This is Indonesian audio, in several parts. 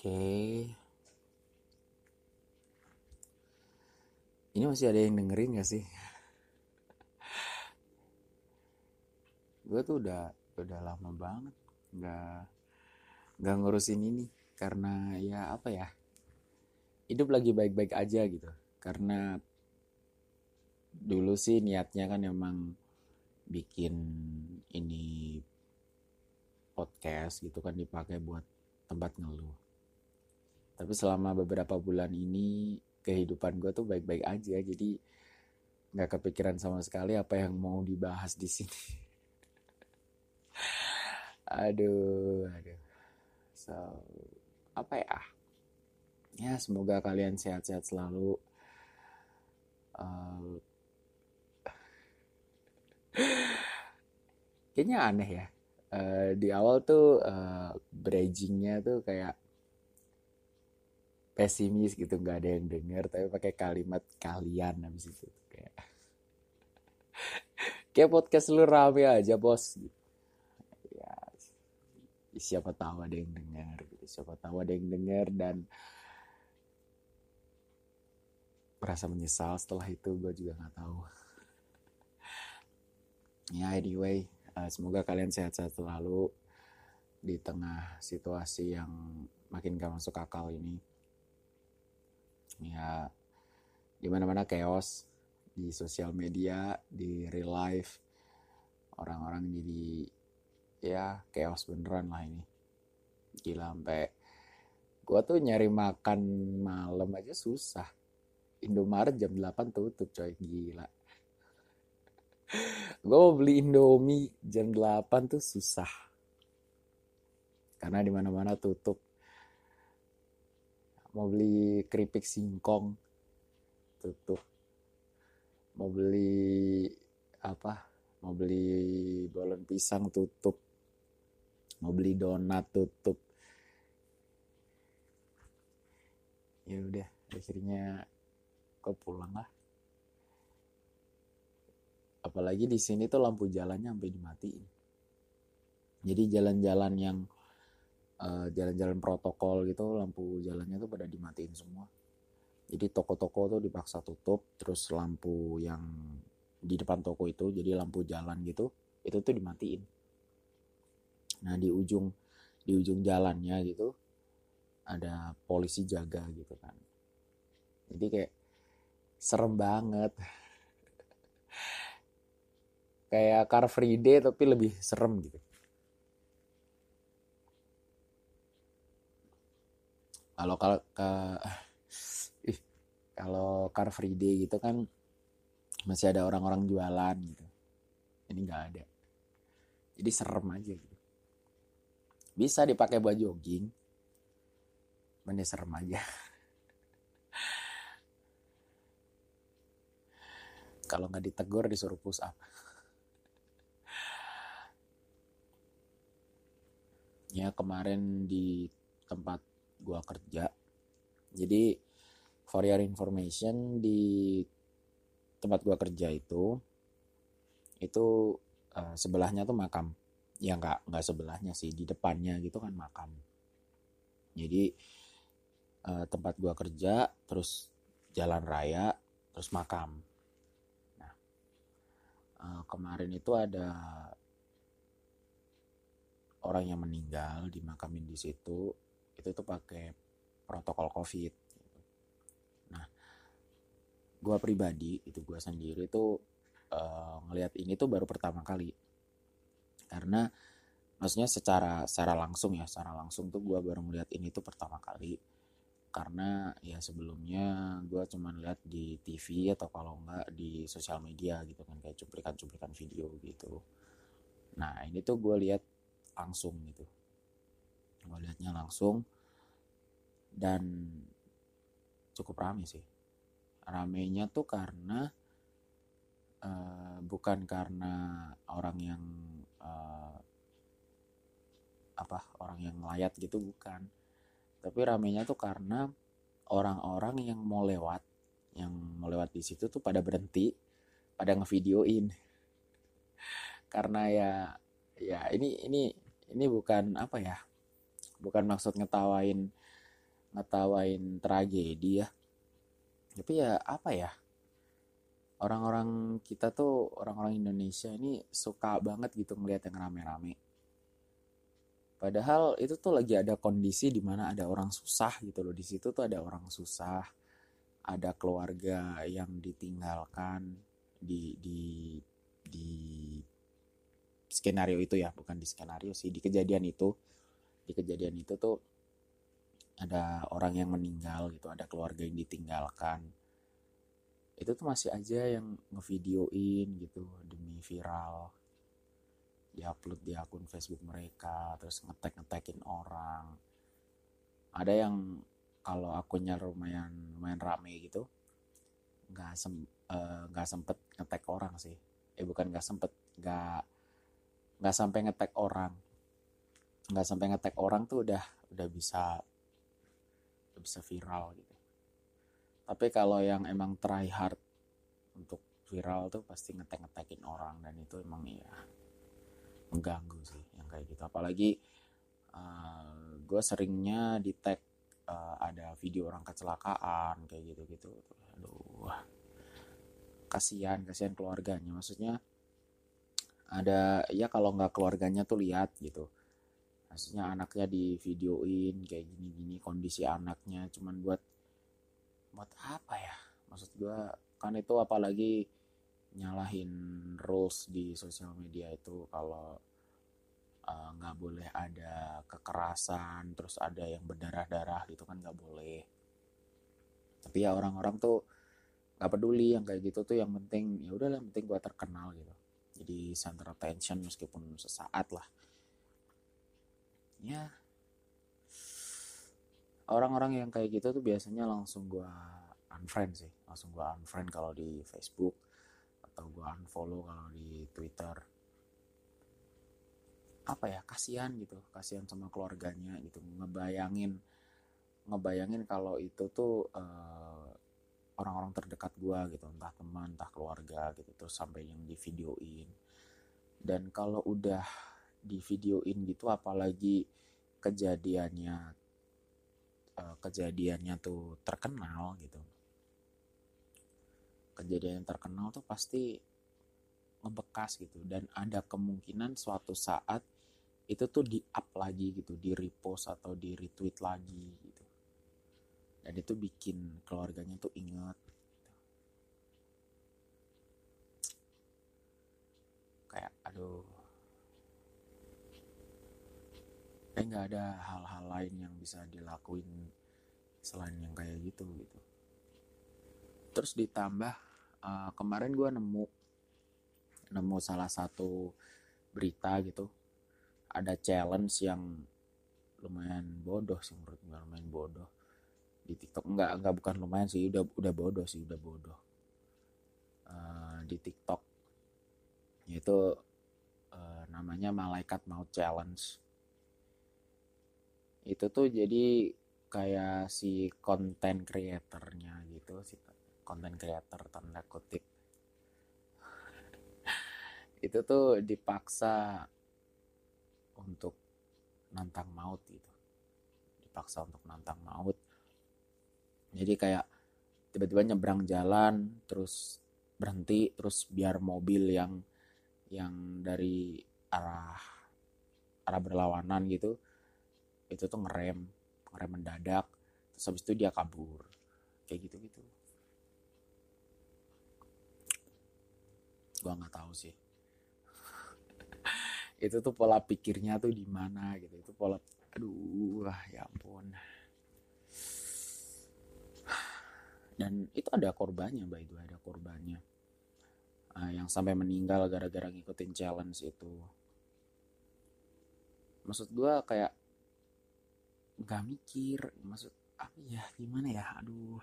Oke. Ini masih ada yang dengerin gak sih? Gue tuh udah udah lama banget nggak nggak ngurusin ini karena ya apa ya hidup lagi baik-baik aja gitu karena dulu sih niatnya kan emang bikin ini podcast gitu kan dipakai buat tempat ngeluh tapi selama beberapa bulan ini kehidupan gue tuh baik-baik aja. Jadi nggak kepikiran sama sekali apa yang mau dibahas di sini. Aduh aduh. So apa ya? Ya semoga kalian sehat-sehat selalu. Uh, kayaknya aneh ya. Uh, di awal tuh uh, bridgingnya tuh kayak pesimis gitu nggak ada yang denger tapi pakai kalimat kalian habis itu kayak. Kayak podcast lu rame aja bos gitu. Siapa tahu ada yang dengar gitu. Siapa tahu ada yang dengar dan merasa menyesal setelah itu gue juga nggak tahu. Ya anyway uh, semoga kalian sehat-sehat selalu di tengah situasi yang makin gak masuk akal ini ya di mana-mana chaos di sosial media di real life. Orang-orang jadi ya chaos beneran lah ini. Gila sampai gue tuh nyari makan malam aja susah. Indomaret jam 8 tutup coy. Gila. Gue mau beli Indomie jam 8 tuh susah. Karena di mana mana tutup mau beli keripik singkong. Tutup. Mau beli apa? Mau beli balon pisang tutup. Mau beli donat tutup. Ya udah akhirnya kok pulang lah. Apalagi di sini tuh lampu jalannya sampai dimatiin. Jadi jalan-jalan yang jalan-jalan uh, protokol gitu lampu jalannya tuh pada dimatiin semua jadi toko-toko tuh dipaksa tutup terus lampu yang di depan toko itu jadi lampu jalan gitu itu tuh dimatiin Nah di ujung di ujung jalannya gitu ada polisi jaga gitu kan. Jadi kayak serem banget. kayak Car Free Day tapi lebih serem gitu. Kalau kalau ke ih kalau Car Free Day gitu kan masih ada orang-orang jualan gitu. Ini nggak ada. Jadi serem aja gitu bisa dipakai buat jogging mana serem aja kalau nggak ditegur disuruh push up ya kemarin di tempat gua kerja. Jadi for your information di tempat gua kerja itu itu uh, sebelahnya tuh makam. Ya nggak nggak sebelahnya sih di depannya gitu kan makam. Jadi uh, tempat gua kerja terus jalan raya terus makam. Nah uh, kemarin itu ada orang yang meninggal dimakamin di situ itu tuh pakai protokol covid nah gua pribadi itu gua sendiri tuh uh, ngelihat ini tuh baru pertama kali. Karena maksudnya secara secara langsung ya secara langsung tuh gue baru melihat ini tuh pertama kali. Karena ya sebelumnya gue cuma lihat di TV atau kalau enggak di sosial media gitu kan kayak cuplikan-cuplikan video gitu. Nah ini tuh gue lihat langsung gitu gue lihatnya langsung. Dan cukup rame sih. Ramenya tuh karena uh, bukan karena orang yang uh, apa orang yang melayat gitu bukan. Tapi ramenya tuh karena orang-orang yang mau lewat yang mau lewat di situ tuh pada berhenti pada ngevideoin. Karena ya ya ini ini ini bukan apa ya bukan maksud ngetawain ngetawain tragedi ya. Tapi ya apa ya? Orang-orang kita tuh orang-orang Indonesia ini suka banget gitu ngeliat yang rame-rame. Padahal itu tuh lagi ada kondisi di mana ada orang susah gitu loh. Di situ tuh ada orang susah. Ada keluarga yang ditinggalkan di di di skenario itu ya. Bukan di skenario sih di kejadian itu di kejadian itu tuh ada orang yang meninggal gitu ada keluarga yang ditinggalkan. Itu tuh masih aja yang ngevideoin gitu demi viral. Diupload di akun Facebook mereka terus ngetek ngetekin orang. Ada yang kalau akunnya lumayan lumayan rame gitu nggak sem eh, nggak uh, sempet ngetek orang sih. Eh bukan nggak sempet nggak nggak sampai ngetek orang nggak sampai ngetek orang tuh udah udah bisa udah bisa viral gitu. Tapi kalau yang emang try hard untuk viral tuh pasti ngetek-ngetekin orang dan itu emang ya mengganggu sih yang kayak gitu. Apalagi uh, eh, gue seringnya di tag uh, ada video orang kecelakaan kayak gitu-gitu. Aduh kasihan kasihan keluarganya. Maksudnya ada ya kalau nggak keluarganya tuh lihat gitu maksudnya anaknya di videoin kayak gini-gini kondisi anaknya. Cuman buat buat apa ya? Maksud gue kan itu apalagi nyalahin rules di sosial media itu kalau eh, nggak uh, boleh ada kekerasan terus ada yang berdarah-darah gitu kan nggak boleh. Tapi ya orang-orang tuh nggak peduli yang kayak gitu tuh yang penting ya udah yang penting gue terkenal gitu. Jadi center attention meskipun sesaat lah ya orang-orang yang kayak gitu tuh biasanya langsung gue unfriend sih. Langsung gue unfriend kalau di Facebook atau gue unfollow kalau di Twitter. Apa ya kasihan gitu kasihan sama keluarganya gitu. Ngebayangin ngebayangin kalau itu tuh uh, orang-orang terdekat gue gitu. Entah teman entah keluarga gitu terus sampai yang di videoin. Dan kalau udah di videoin gitu apalagi kejadiannya uh, kejadiannya tuh terkenal gitu kejadian yang terkenal tuh pasti ngebekas gitu dan ada kemungkinan suatu saat itu tuh di up lagi gitu di repost atau di retweet lagi gitu dan itu bikin keluarganya tuh inget gitu. kayak aduh kayak nggak ada hal-hal lain yang bisa dilakuin selain yang kayak gitu gitu. Terus ditambah uh, kemarin gue nemu nemu salah satu berita gitu. Ada challenge yang lumayan bodoh sih menurut gue lumayan bodoh. Di TikTok enggak enggak bukan lumayan sih udah udah bodoh sih udah bodoh. Uh, di TikTok yaitu uh, namanya malaikat maut challenge itu tuh jadi kayak si konten kreatornya gitu si konten kreator tanda kutip. Itu tuh dipaksa untuk nantang maut gitu. Dipaksa untuk nantang maut. Jadi kayak tiba-tiba nyebrang jalan terus berhenti terus biar mobil yang yang dari arah arah berlawanan gitu itu tuh ngerem ngerem mendadak terus habis itu dia kabur. Kayak gitu gitu gua nggak tahu sih. Itu tuh pola pikirnya tuh di mana gitu. Itu pola aduh ya ampun. Dan itu ada korbannya by the way ada korbannya. Uh, yang sampai meninggal gara-gara ngikutin challenge itu. Maksud gue kayak nggak mikir maksud apa ya gimana ya? Aduh.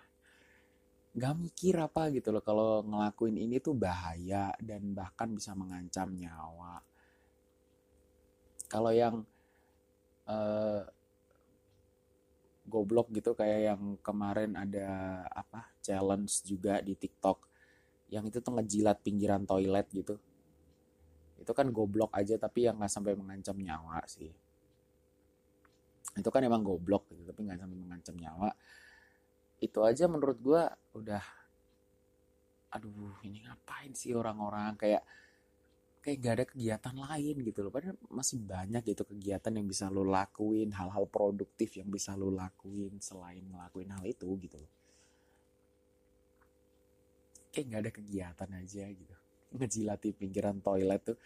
Nggak mikir apa gitu loh kalau ngelakuin ini tuh bahaya dan bahkan bisa mengancam nyawa. Kalau yang uh, goblok gitu kayak yang kemarin ada apa challenge juga di TikTok yang itu tuh ngejilat pinggiran toilet gitu. Itu kan goblok aja tapi yang nggak sampai mengancam nyawa sih itu kan emang goblok gitu tapi nggak sampai mengancam nyawa. Itu aja menurut gue udah aduh ini ngapain sih orang-orang? Kayak kayak gak ada kegiatan lain gitu loh. Padahal masih banyak gitu kegiatan yang bisa lo lakuin hal-hal produktif yang bisa lo lakuin selain ngelakuin hal itu gitu loh. Kayak gak ada kegiatan aja gitu. Ngejilati pinggiran toilet tuh.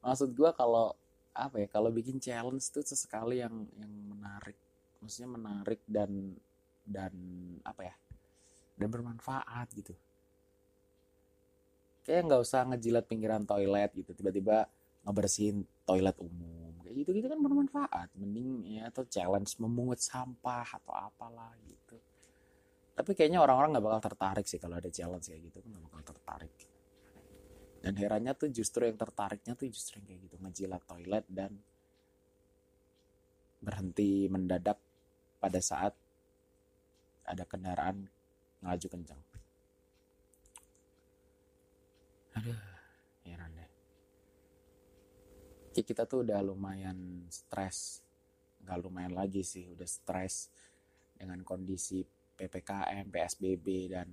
Maksud gue kalau apa ya kalau bikin challenge tuh sesekali yang yang menarik. Maksudnya menarik dan dan apa ya dan bermanfaat gitu. Kayak nggak usah ngejilat pinggiran toilet gitu tiba-tiba ngebersihin toilet umum. Kayak gitu gitu kan bermanfaat. Mending ya atau challenge memungut sampah atau apalah gitu. Tapi kayaknya orang-orang nggak bakal tertarik sih kalau ada challenge kayak gitu nggak bakal tertarik dan herannya tuh justru yang tertariknya tuh justru yang kayak gitu. Ngejilat toilet dan berhenti mendadak pada saat ada kendaraan ngelaju kencang. Aduh heran deh. Ya kita tuh udah lumayan stres. Nggak lumayan lagi sih udah stres dengan kondisi ppkm psbb dan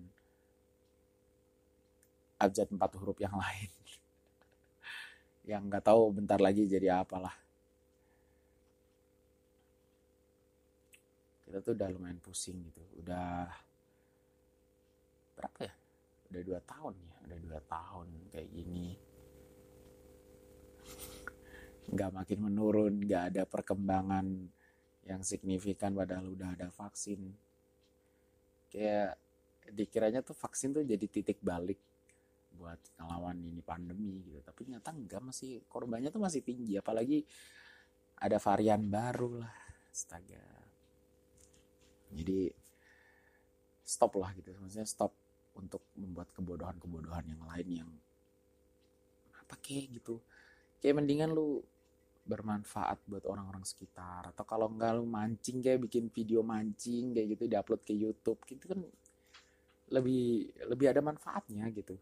abjad empat huruf yang lain. Yang nggak tahu bentar lagi jadi apalah. Kita tuh udah lumayan pusing gitu. Udah berapa ya? Udah dua tahun ya. Udah dua tahun kayak gini. Nggak makin menurun. Nggak ada perkembangan yang signifikan padahal udah ada vaksin. Kayak dikiranya tuh vaksin tuh jadi titik balik buat ngelawan ini pandemi gitu. Tapi ternyata enggak masih korbannya tuh masih tinggi. Apalagi ada varian baru lah astaga. Jadi stop lah gitu. Maksudnya stop untuk membuat kebodohan-kebodohan yang lain yang apa kayak gitu. Kayak mendingan lu bermanfaat buat orang-orang sekitar. Atau kalau enggak lu mancing kayak bikin video mancing kayak gitu diupload ke YouTube gitu kan lebih lebih ada manfaatnya gitu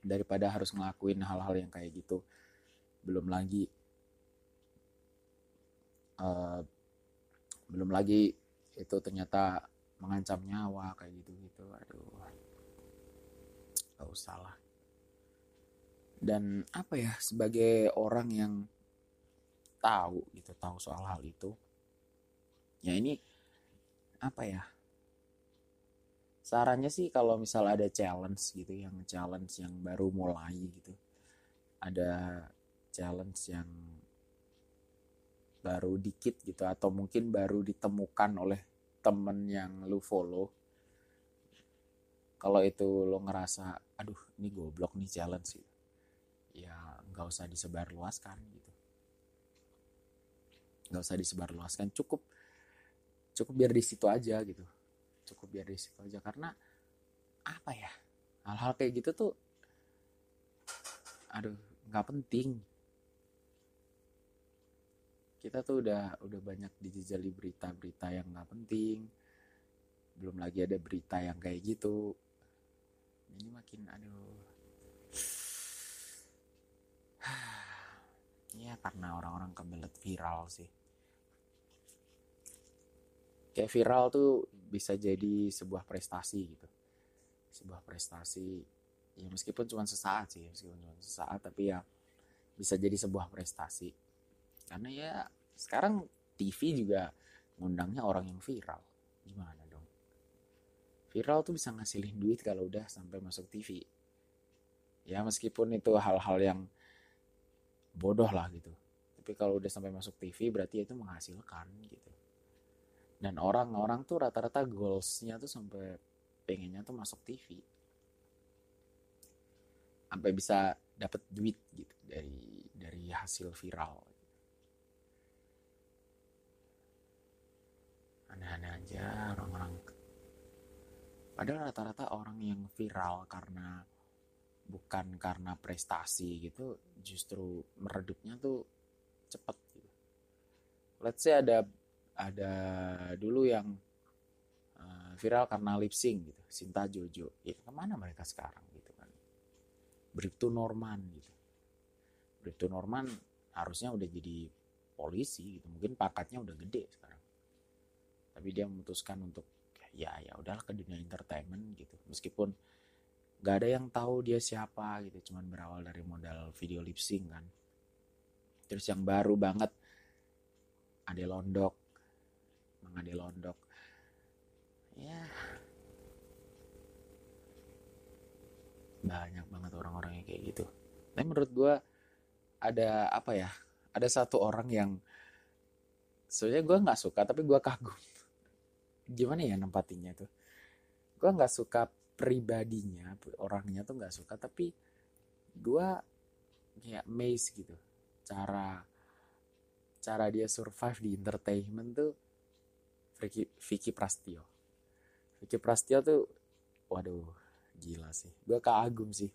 daripada harus ngelakuin hal-hal yang kayak gitu. Belum lagi uh, belum lagi itu ternyata mengancam nyawa kayak gitu gitu aduh. Gak usah lah. Dan apa ya sebagai orang yang tahu gitu tahu soal hal itu ya ini apa ya sarannya sih kalau misal ada challenge gitu yang challenge yang baru mulai gitu. Ada challenge yang baru dikit gitu atau mungkin baru ditemukan oleh temen yang lu follow. Kalau itu lo ngerasa aduh ini goblok nih challenge gitu. Ya nggak usah disebar luaskan gitu. Nggak usah disebar luaskan cukup cukup biar di situ aja gitu cukup biar di situ aja. Karena apa ya hal-hal kayak gitu tuh aduh nggak penting. Kita tuh udah udah banyak dijejali berita-berita yang nggak penting. Belum lagi ada berita yang kayak gitu. Ini makin aduh. Ya karena orang-orang kebelet viral sih kayak viral tuh bisa jadi sebuah prestasi gitu. Sebuah prestasi ya meskipun cuma sesaat sih meskipun cuma sesaat tapi ya bisa jadi sebuah prestasi. Karena ya sekarang TV juga ngundangnya orang yang viral. Gimana dong? Viral tuh bisa ngasilin duit kalau udah sampai masuk TV ya meskipun itu hal-hal yang bodoh lah gitu. Tapi kalau udah sampai masuk TV berarti itu menghasilkan gitu dan orang-orang tuh rata-rata goalsnya tuh sampai pengennya tuh masuk TV sampai bisa dapat duit gitu dari dari hasil viral. Aneh-aneh aja orang-orang. Padahal rata-rata orang yang viral karena bukan karena prestasi gitu justru meredupnya tuh cepet gitu. Let's say ada ada dulu yang uh, viral karena lip sync gitu, Sinta Jojo. Ya ke mana mereka sekarang gitu kan? Bripto Norman gitu. Bripto Norman harusnya udah jadi polisi gitu mungkin pangkatnya udah gede sekarang tapi dia memutuskan untuk ya ya udahlah ke dunia entertainment gitu meskipun gak ada yang tahu dia siapa gitu cuman berawal dari modal video lip sync kan terus yang baru banget Ade Londok Mang Ade Londok ya. Banyak banget orang-orang yang kayak gitu. Tapi menurut gue ada apa ya ada satu orang yang sebenarnya gue nggak suka tapi gue kagum. Gimana ya nempatinya tuh? Gue nggak suka pribadinya orangnya tuh nggak suka tapi gue kayak maze gitu. Cara cara dia survive di entertainment tuh Vicky, Vicky Prastio. Vicky Prastio tuh waduh gila sih. Gue kagum sih.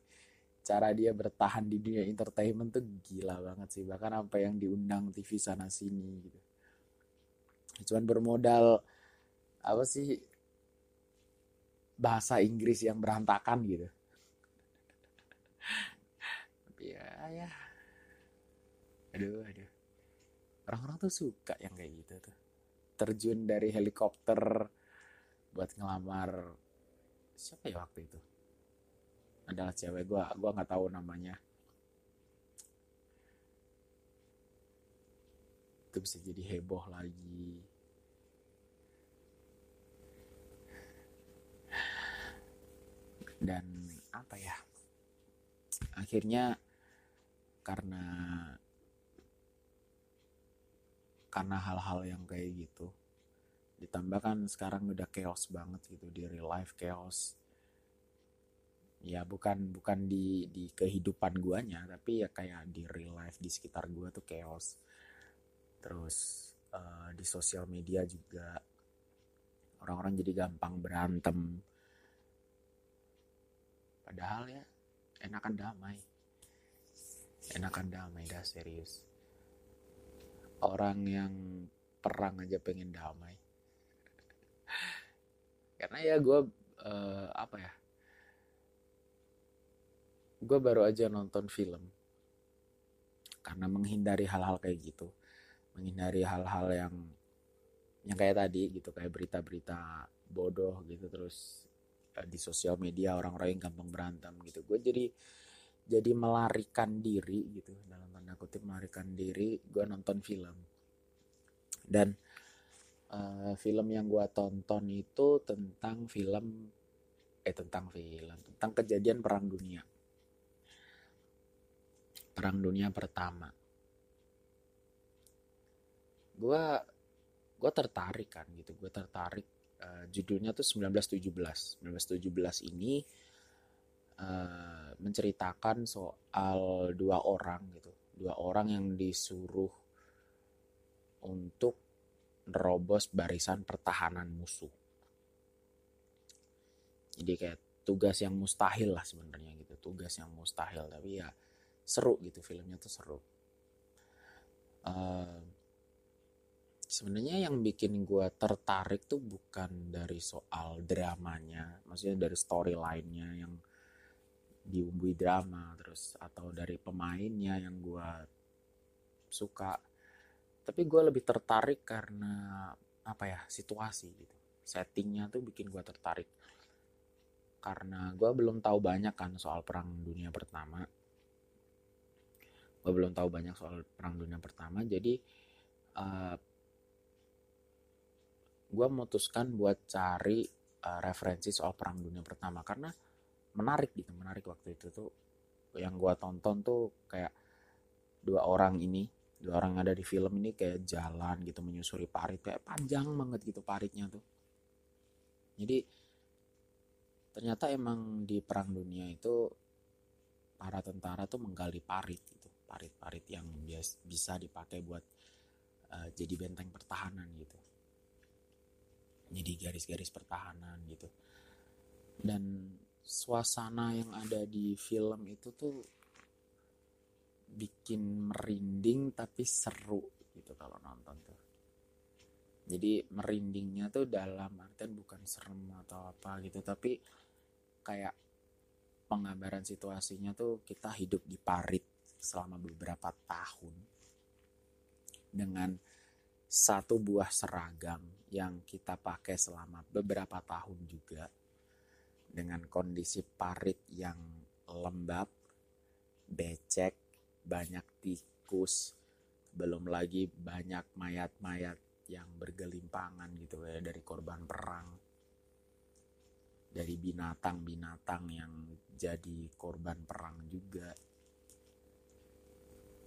Cara dia bertahan di dunia entertainment tuh gila banget sih. Bahkan apa yang diundang TV sana sini gitu. Cuman bermodal apa sih bahasa Inggris yang berantakan gitu. Ya ya. Aduh aduh. Orang-orang tuh suka yang kayak gitu tuh terjun dari helikopter buat ngelamar siapa ya waktu itu? Adalah cewek gue gue nggak tahu namanya. Itu bisa jadi heboh lagi. Dan apa ya? Akhirnya karena karena hal-hal yang kayak gitu. Ditambahkan sekarang udah chaos banget gitu di real life chaos. Ya bukan bukan di di kehidupan guanya tapi ya kayak di real life di sekitar gua tuh chaos. Terus uh, di sosial media juga. Orang-orang jadi gampang berantem. Padahal ya enakan damai. Enakan damai dah serius orang yang perang aja pengen damai. Karena ya gue uh, apa ya gue baru aja nonton film. Karena menghindari hal-hal kayak gitu. Menghindari hal-hal yang yang kayak tadi gitu kayak berita-berita bodoh gitu terus uh, di sosial media orang-orang gampang berantem gitu. Gue jadi jadi melarikan diri gitu dalam tanda kutip melarikan diri gue nonton film. Dan uh, film yang gue tonton itu tentang film eh tentang film tentang kejadian perang dunia. Perang dunia pertama. Gue gue tertarik kan gitu gue tertarik uh, judulnya tuh 1917 1917 ini uh, menceritakan soal dua orang gitu dua orang yang disuruh untuk nerobos barisan pertahanan musuh. Jadi kayak tugas yang mustahil lah sebenarnya gitu, tugas yang mustahil tapi ya seru gitu filmnya tuh seru. Uh, sebenarnya yang bikin gue tertarik tuh bukan dari soal dramanya, maksudnya dari storyline-nya yang diumbui drama terus atau dari pemainnya yang gue suka. Tapi gue lebih tertarik karena apa ya situasi gitu. Settingnya tuh bikin gue tertarik. Karena gue belum tahu banyak kan soal perang dunia pertama. Gue belum tahu banyak soal perang dunia pertama jadi uh, eh, gue memutuskan buat cari uh, referensi soal perang dunia pertama. Karena menarik gitu menarik waktu itu tuh. Yang gue tonton tuh kayak dua orang ini dua orang ada di film ini kayak jalan gitu menyusuri parit kayak panjang banget gitu paritnya tuh. Jadi ternyata emang di perang dunia itu para tentara tuh menggali parit gitu parit-parit yang bias, bisa dipakai buat uh, jadi benteng pertahanan gitu. Jadi garis-garis pertahanan gitu. Dan suasana yang ada di film itu tuh bikin merinding tapi seru gitu kalau nonton tuh. Jadi merindingnya tuh dalam artian bukan serem atau apa gitu tapi kayak penggambaran situasinya tuh kita hidup di parit selama beberapa tahun dengan satu buah seragam yang kita pakai selama beberapa tahun juga dengan kondisi parit yang lembab, becek, banyak tikus, belum lagi banyak mayat-mayat yang bergelimpangan gitu ya dari korban perang dari binatang-binatang yang jadi korban perang juga.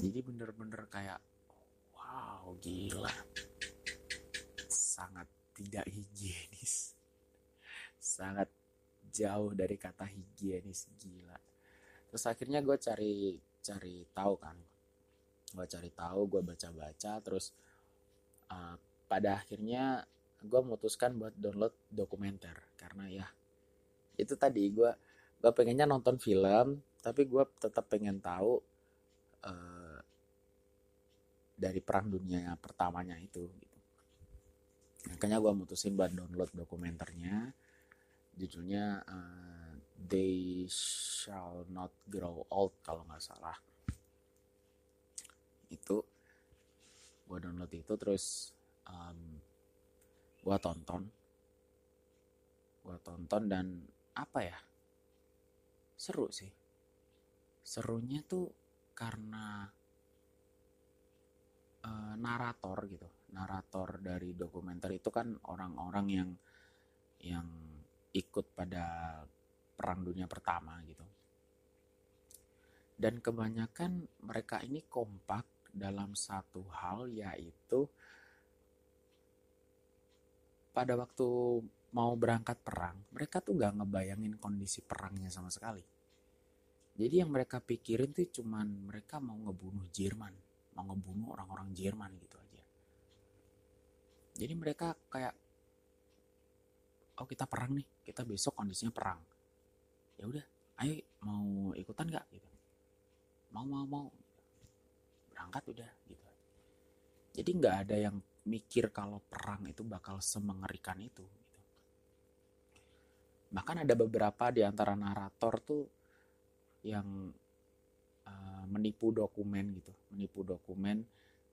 Jadi bener-bener kayak wow gila. Sangat tidak higienis. Sangat jauh dari kata higienis gila. Terus akhirnya gue cari cari tahu kan. Gue cari tahu gue baca-baca terus uh, pada akhirnya gue memutuskan buat download dokumenter. Karena ya itu tadi gue gue pengennya nonton film tapi gue tetap pengen tahu uh, dari perang dunia pertamanya itu gitu. makanya gue mutusin buat download dokumenternya judulnya uh, They Shall Not Grow Old kalau nggak salah. Itu gue download itu terus um, gue tonton. Gue tonton dan apa ya? Seru sih. Serunya tuh karena uh, narator gitu. Narator dari dokumenter itu kan orang-orang yang yang ikut pada perang dunia pertama gitu dan kebanyakan mereka ini kompak dalam satu hal yaitu pada waktu mau berangkat perang, mereka tuh gak ngebayangin kondisi perangnya sama sekali. Jadi yang mereka pikirin tuh cuman mereka mau ngebunuh Jerman, mau ngebunuh orang-orang Jerman gitu aja. Jadi mereka kayak, oh kita perang nih, kita besok kondisinya perang. Ya udah, ayo mau ikutan gak gitu. Mau mau mau. Berangkat udah gitu. Jadi nggak ada yang mikir kalau perang itu bakal semengerikan itu bahkan ada beberapa di antara narator tuh yang uh, menipu dokumen gitu menipu dokumen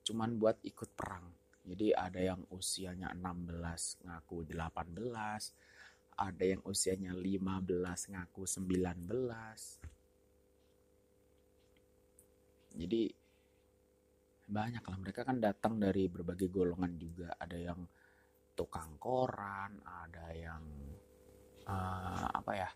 cuman buat ikut perang jadi ada yang usianya 16 ngaku 18 ada yang usianya 15 ngaku 19 jadi banyak lah mereka kan datang dari berbagai golongan juga. Ada yang tukang koran ada yang uh, apa ya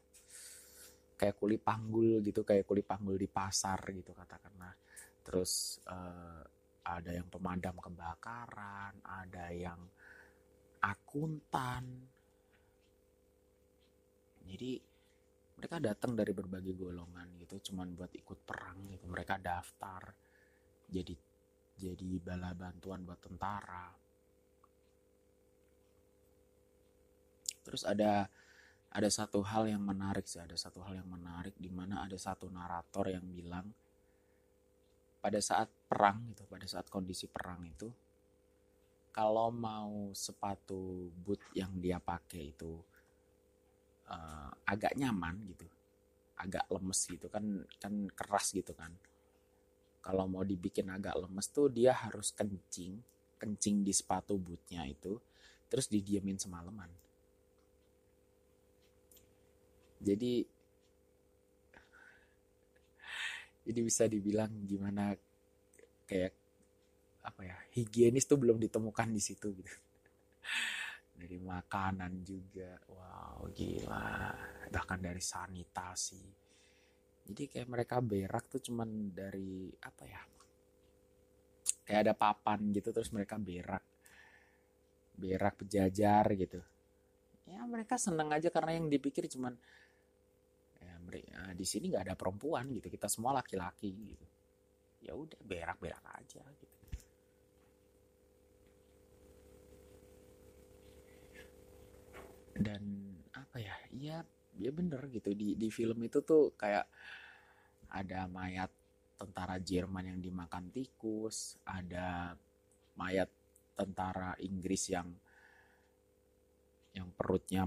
kayak kuli panggul gitu kayak kuli panggul di pasar gitu katakanlah. Terus uh, ada yang pemadam kebakaran ada yang akuntan. Jadi mereka datang dari berbagai golongan gitu cuman buat ikut perang gitu. Mereka daftar jadi jadi bala bantuan buat tentara. Terus ada ada satu hal yang menarik sih ada satu hal yang menarik di mana ada satu narator yang bilang pada saat perang gitu pada saat kondisi perang itu kalau mau sepatu boot yang dia pakai itu uh, agak nyaman gitu agak lemes gitu kan kan keras gitu kan. Kalau mau dibikin agak lemes tuh dia harus kencing kencing di sepatu bootnya itu terus didiemin semalaman. Jadi jadi bisa dibilang gimana kayak apa ya higienis tuh belum ditemukan di situ gitu. Dari makanan juga wow gila. Bahkan dari sanitasi. Jadi kayak mereka berak tuh cuman dari apa ya kayak ada papan gitu terus mereka berak. Berak pejajar gitu. Ya mereka seneng aja karena yang dipikir cuman di sini nggak ada perempuan gitu. Kita semua laki-laki gitu. Ya udah berak-berak aja gitu. Dan apa ya iya ya bener gitu. Di di film itu tuh kayak ada mayat tentara Jerman yang dimakan tikus ada mayat tentara Inggris yang yang perutnya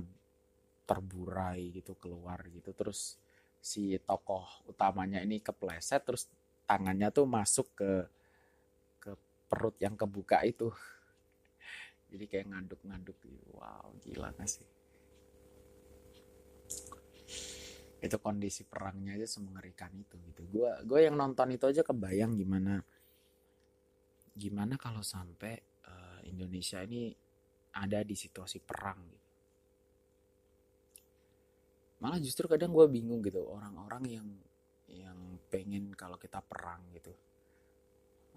terburai gitu keluar gitu. Terus si tokoh utamanya ini kepleset terus tangannya tuh masuk ke ke perut yang kebuka itu. Jadi kayak ngaduk-ngaduk gitu. Wow gila gak sih? Itu kondisi perangnya aja semengerikan itu gitu. Gue gue yang nonton itu aja kebayang gimana gimana kalau sampai uh, Indonesia ini ada di situasi perang gitu malah justru kadang gue bingung gitu orang-orang yang yang pengen kalau kita perang gitu.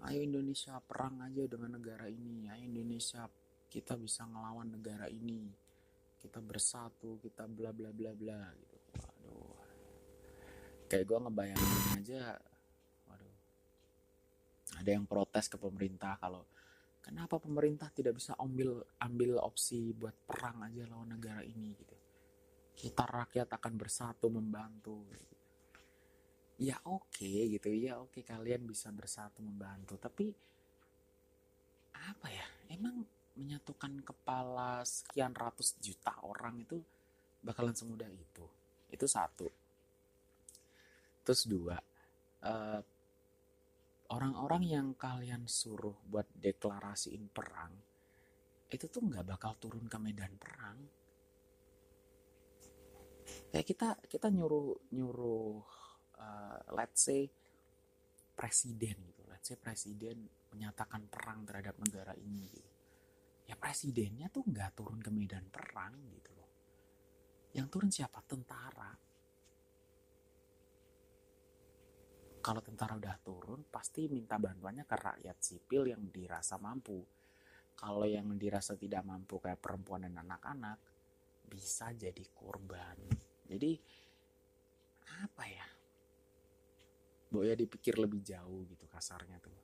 Ayo Indonesia perang aja dengan negara ini. Ayo Indonesia kita bisa ngelawan negara ini. Kita bersatu kita bla bla bla bla gitu. Waduh. Kayak gue ngebayangin aja waduh. Ada yang protes ke pemerintah kalau kenapa pemerintah tidak bisa ambil ambil opsi buat perang aja lawan negara ini? Gitu kita rakyat akan bersatu membantu. Ya oke okay, gitu ya oke okay, kalian bisa bersatu membantu. Tapi apa ya emang menyatukan kepala sekian ratus juta orang itu bakalan semudah itu? Itu satu. Terus dua eh, orang-orang yang kalian suruh buat deklarasiin perang itu tuh nggak bakal turun ke medan perang kayak kita kita nyuruh nyuruh uh, let's say presiden gitu. Let's say presiden menyatakan perang terhadap negara ini gitu. Ya presidennya tuh nggak turun ke medan perang gitu loh. Yang turun siapa? Tentara. Kalau tentara udah turun pasti minta bantuannya ke rakyat sipil yang dirasa mampu. Kalau yang dirasa tidak mampu kayak perempuan dan anak-anak bisa jadi korban jadi apa ya? Ya dipikir lebih jauh gitu kasarnya tuh.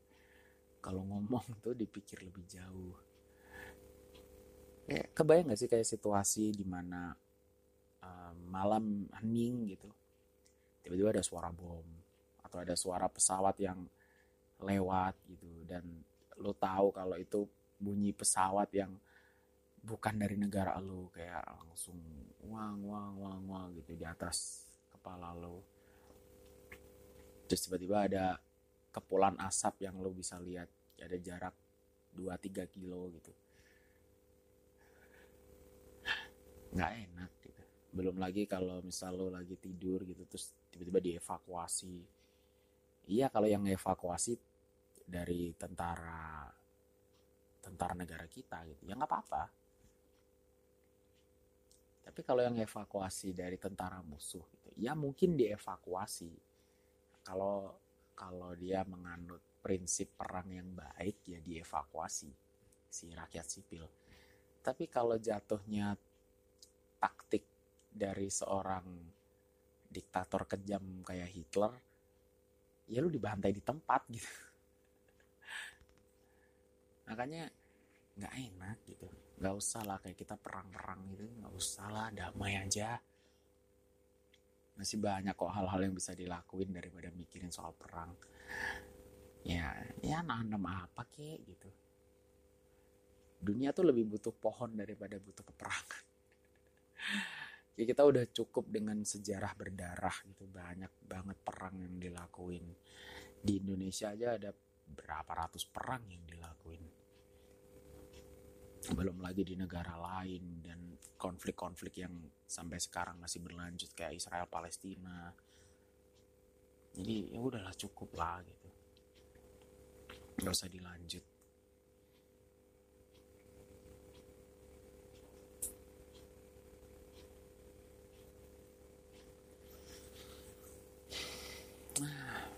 Kalau ngomong tuh dipikir lebih jauh. Kayak kebayang gak sih kayak situasi di mana uh, malam hening gitu tiba-tiba ada suara bom atau ada suara pesawat yang lewat gitu dan lo tahu kalau itu bunyi pesawat yang bukan dari negara lo kayak langsung wang wang wang wang gitu di atas kepala lo terus tiba-tiba ada kepulan asap yang lo bisa lihat ada jarak 2-3 kilo gitu. Nggak enak gitu. Belum lagi kalau misal lo lagi tidur gitu terus tiba-tiba dievakuasi. Iya kalau yang evakuasi dari tentara tentara negara kita gitu. Ya nggak apa-apa tapi kalau yang evakuasi dari tentara musuh gitu, ya mungkin dievakuasi. Kalau kalau dia menganut prinsip perang yang baik ya dievakuasi si rakyat sipil. Tapi kalau jatuhnya taktik dari seorang diktator kejam kayak Hitler, ya lu dibantai di tempat gitu. Makanya nggak enak gitu nggak usah lah kayak kita perang-perang gitu. Nggak usah lah damai aja. Masih banyak kok hal-hal yang bisa dilakuin daripada mikirin soal perang. Ya ya nanam apa kek gitu. Dunia tuh lebih butuh pohon daripada butuh peperangan. Ya kita udah cukup dengan sejarah berdarah gitu. Banyak banget perang yang dilakuin. Di Indonesia aja ada berapa ratus perang yang dilakuin belum lagi di negara lain dan konflik-konflik yang sampai sekarang masih berlanjut kayak Israel Palestina. Jadi ya udahlah cukup lah gitu. Nggak usah dilanjut. Nah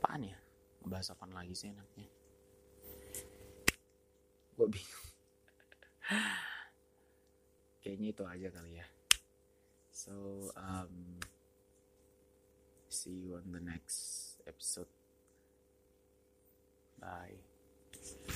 apaan ya? Ngebahas apa lagi sih enaknya gue bingung kayaknya itu aja kali ya. So um, see you on the next episode. Bye